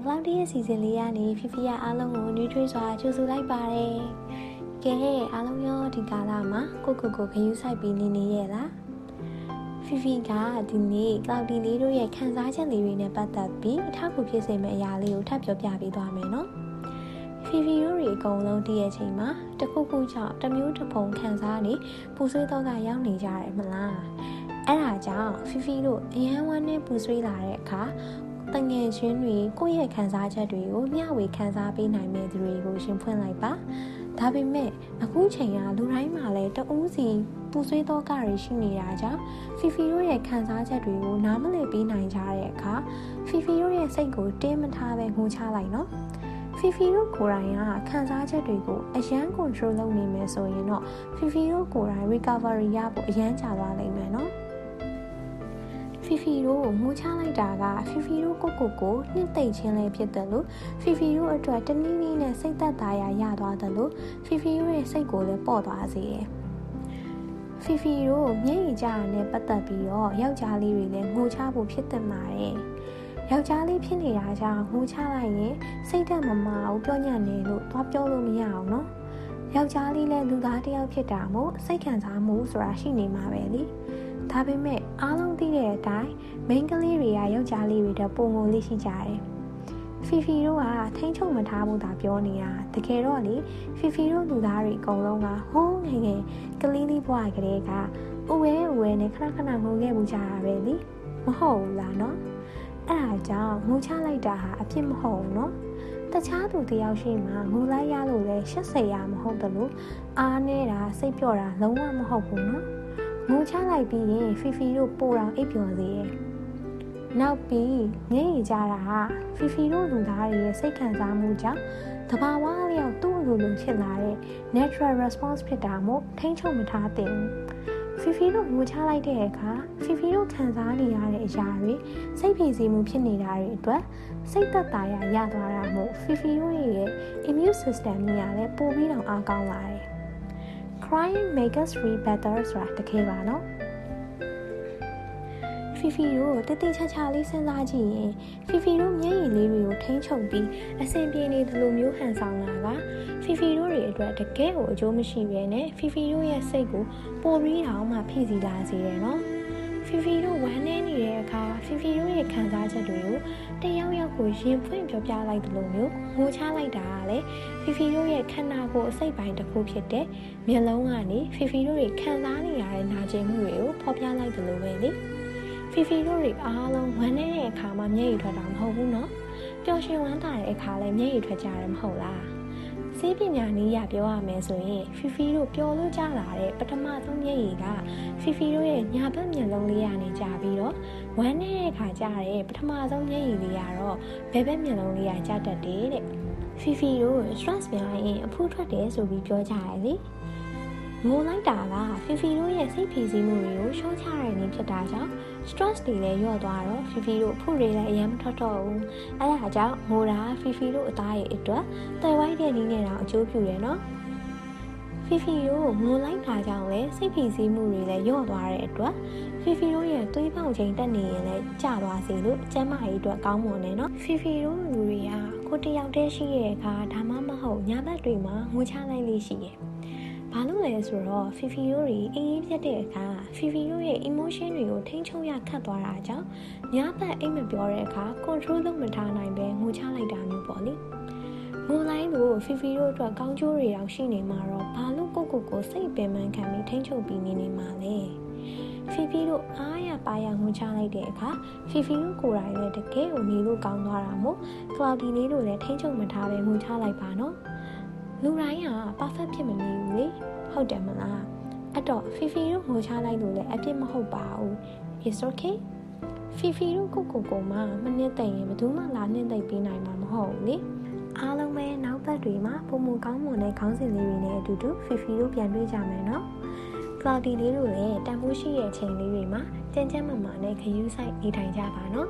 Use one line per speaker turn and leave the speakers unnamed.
Cloudy ရဲ့စီစဉ်လေးကနေဖီဖီရအားလုံးကိုနှွေးထွေးစွာကြိုဆိုလိုက်ပါတယ်။ကဲအားလုံးရောဒီကာလမှာကိုကိုကိုခရူးဆိုင်ပြီးနေနေရဲ့လား။ဖီဖီကဒီနေ့ Cloudy လေးတို့ရဲ့ခံစားချက်လေးတွေနဲ့ပတ်သက်ပြီးအထောက်အကူဖြစ်စေမယ့်အရာလေးကိုထပ်ပြောပြပေးသွားမယ်နော်။ဖီဖီတို့တွေအကုန်လုံးတည့်ရဲ့ချိန်မှာတခုခုကြောင့်တမျိုးတစ်ပုံခံစားနေပူဆွေးတော့ကရောက်နေကြတယ်မလား။အဲ့ဒါကြောင့်ဖီဖီတို့အရန်ဝမ်းနဲ့ပူဆွေးလာတဲ့အခါ တငယ်ချင်းတွေကိုယ့်ရဲ့ခံစားချက်တွေကိုမျှဝေခံစားပေးနိုင်မယ့်သူတွေကိုရှင်ဖွင့်လိုက်ပါဒါပေမဲ့အခုချိန်ကလူတိုင်းမှာလည်းတဦးစီပူဆွေးတော့ကတွေရှိနေတာကြောင့်ဖီဖီတို့ရဲ့ခံစားချက်တွေကိုနားမလည်ပေးနိုင်ကြတဲ့အခါဖီဖီတို့ရဲ့စိတ်ကိုတင်းမထားပဲငိုချလိုက်နော်ဖီဖီတို့ကိုယ်တိုင်ကခံစားချက်တွေကိုအရန် control လုပ်နေမယ်ဆိုရင်တော့ဖီဖီတို့ကိုယ်တိုင် recovery ရဖို့အရန်ကြာသွားနိုင်မယ်နော် ဖီဖီတို့ငိုချလိုက်တာကဖီဖီတို့ကိုကိုကိုနှစ်သိမ့်ချင်းလည်းဖြစ်တယ်လို့ဖီဖီတို့အတွက်တနည်းနည်းနဲ့စိတ်သက်သာရာရသွားတယ်လို့ဖီဖီတို့ရဲ့စိတ်ကိုလည်းပေါ့သွားစေတယ်ဖီဖီတို့မျက်ရည်ကျတာနဲ့ပတ်သက်ပြီးတော့ယောက်ျားလေးတွေလည်းငိုချဖို့ဖြစ်တင်ပါတယ်ယောက်ျားလေးဖြစ်နေတာကြောင့်ငိုချလိုက်ရင်စိတ်ဓာတ်မမအောင်ပြောညံ့နေလို့သွားပြောလို့မရအောင်နော်ယောက်ျားလေးလည်းလူသားတစ်ယောက်ဖြစ်တာမို့စိတ်ခံစားမှုဆိုတာရှိနေမှာပဲလေ ဒါပေမဲ့အားလုံးသိတဲ့အတိုင်း main ကလေးတွေကယောက်ျားလေးတွေတော့ပုံငုံလေးရှိကြတယ်ဖီဖီတို့ကထိန်းချုပ်မထားဘူးသာပြောနေတာတကယ်တော့လေဖီဖီတို့လူသားတွေအကုန်လုံးကဟိုးငယ်ငယ်ကလေးလေးဘွားကလေးကဥဝဲဥဝဲနဲ့ခဏခဏငိုခဲ့မှုကြတာပဲလေမဟုတ်ဘူးလားနော်အဲ့ဒါကြောင့်ငိုချလိုက်တာဟာအဖြစ်မဟုတ်ဘူးနော်တခြားသူတယောက်ရှိမှငိုလိုက်ရလို့လဲရှက်စရာမဟုတ်တယ်လို့အားနေတာစိတ်ပြော့တာလုံးဝမဟုတ်ဘူးနော် ငိုချလိုက်ပြီးရင်ဖီဖီတို့ပို့တော်အိပ်ပျော်စေတယ်နောက်ပြီးငိမ့်ရကြတာဟာဖီဖီတို့လူသားတွေရဲ့စိတ်ခံစားမှုကြောင့်တဘာဝလျောက်သူ့အလိုလိုဖြစ်လာတဲ့ natural response ဖြစ်တာမို့ထိန်းချုပ်မထားသင့်ဖီဖီတို့ငိုချလိုက်တဲ့အခါဖီဖီတို့ခံစားနေရတဲ့အရာတွေစိတ်ဖိစီးမှုဖြစ်နေတာတွေအတွက်စိတ်သက်သာရာရသွားတာမို့ဖီဖီတို့ရဲ့ immune system ကြီးကလည်းပိုပြီးတော့အားကောင်းလာတယ် crying make us feel better ဆိုတာတကယ်ပါနော်ဖီဖီတို့တတိချာချာလေးစဉ်းစားကြည့်ရင်ဖီဖီတို့မျက်ရည်လေးတွေကိုထိန်းချုပ်ပြီးအဆင်ပြေနေသလိုမျိုးဟန်ဆောင်လာကဖီဖီတို့တွေအတွက်တကယ်ကိုအကျိုးမရှိဘဲနဲ့ဖီဖီတို့ရဲ့စိတ်ကိုပိုပြီးတော့မှဖိစီလာစေတယ်နော် ဖီဖီတို့ဝမ်းနေနေတဲ့အခါဖီဖီတို့ရဲ့ခံစားချက်တွေကိုတယောက်ယောက်ကိုရင်ဖွင့်ပြောပြလိုက်သလိုမျိုးငိုချလိုက်တာကလည်းဖီဖီတို့ရဲ့ခန္ဓာကိုယ်အစိတ်ပိုင်းတစ်ခုဖြစ်တဲ့မျက်လုံးကနေဖီဖီတို့တွေခံစားနေရတဲ့နာကျင်မှုတွေကိုဖော်ပြလိုက်သလိုပဲလေဖီဖီတို့တွေအားလုံးဝမ်းနေတဲ့အခါမှာမျက်ရည်ထွက်တာမဟုတ်ဘူးနော်ပျော်ရွှင်ဝမ်းသာတဲ့အခါလည်းမျက်ရည်ထွက်ကြတယ်မဟုတ်လား စေးပညာနည်းရပြောရမယ်ဆိုရင်ဖီဖီတို့ပျော်လို့ကြလာတဲ့ပထမဆုံးမျက်ရည်ကဖီဖီတို့ရဲ့ညာဘက်မျက်လုံးလေးကနေကြပြီးတော့ဝမ်းနေတဲ့အခါကြတဲ့ပထမဆုံးမျက်ရည်လေးကတော့ဘယ်ဘက်မျက်လုံးလေးကကြတတ်တယ်တဲ့ဖီဖီတို့ stress များရင်အဖူးထွက်တယ်ဆိုပြီးပြောကြရတယ်လေ ငိုလိုက်တာကဖီဖီတို့ရဲ့စိတ်ဖိစီးမှုတွေကိုရှော့ချရတဲ့နေဖြစ်တာကြောင့် stress တွေလည်းညော့သွားတော့ဖီဖီတို့ဖုတွေလည်းအရင်မထွက်တော့ဘူးအဲဒါကြောင့်ငိုတာဖီဖီတို့အသားရဲ့အတွက်တယ်ဝိုက်တဲ့နည်းနဲ့တော့အကျိုးပြုတယ်နော်ဖီဖီတို့ငိုလိုက်တာကြောင့်လည်းစိတ်ဖိစီးမှုတွေလည်းညော့သွားတဲ့အတွက်ဖီဖီတို့ရဲ့သွေးပေါင်ချိန်တက်နေရင်လည်းကျသွားစေလို့ကျန်းမာရေးအတွက်ကောင်းမွန်တယ်နော်ဖီဖီတို့လူတွေကကိုတယောက်တည်းရှိတဲ့အခါဒါမှမဟုတ်ညဘက်တွေမှာငိုချလိုက်လေးရှိတယ် ဘာလို့လဲဆိုတော့ဖီဖီတို့တွေအေးအေးပြတ်တဲ့အခါဖီဖီတို့ရဲ့ emotion တွေကိုထိန်းချုပ်ရခတ်သွားတာကြောင့်ညဘက်အိမ်မပြောတဲ့အခါ control လုပ်မထားနိုင်ပဲငိုချလိုက်တာမျိုးပေါ့လေငိုလိုက်လို့ဖီဖီတို့အတွက်ကောင်းကျိုးတွေတောင်ရှိနေမှာတော့ဘာလို့ကိုကိုကိုစိတ်ပင်ပန်းခံပြီးထိန်းချုပ်ပြီးနေနေမှာလဲဖီဖီတို့အားရပါရငိုချလိုက်တဲ့အခါဖီဖီတို့ကိုယ်တိုင်လည်းတကယ်ကိုနေလို့ကောင်းသွားတာမို့ cloudy လေးတို့လည်းထိန်းချုပ်မထားပဲငိုချလိုက်ပါနော် လူတိုင်းက perfect ဖြစ်မနေဘူးလေဟုတ်တယ်မလားအဲ့တော့ဖီဖီတို့ငိုချလိုက်လို့လည်းအပြစ်မဟုတ်ပါဘူး it's okay ဖီဖီတို့ကိုကိုကိုမှမနစ်သိမ့်ရင်ဘယ်သူမှလာနှိမ့်သိမ့်ပေးနိုင်မှာမဟုတ်ဘူးလေအားလုံးပဲနောက်သက်တွေမှာပုံမကောင်းမွန်တဲ့ခေါင်းစဉ်လေးတွေနဲ့အတူတူဖီဖီတို့ပြန်တွေ့ကြမယ်နော် cloudy လေးတို့လည်းတန်ဖိုးရှိရဲ့အချိန်လေးတွေမှာကြမ်းကြမ်းမာမာနဲ့ခရူးဆိုင်နေထိုင်ကြပါနော်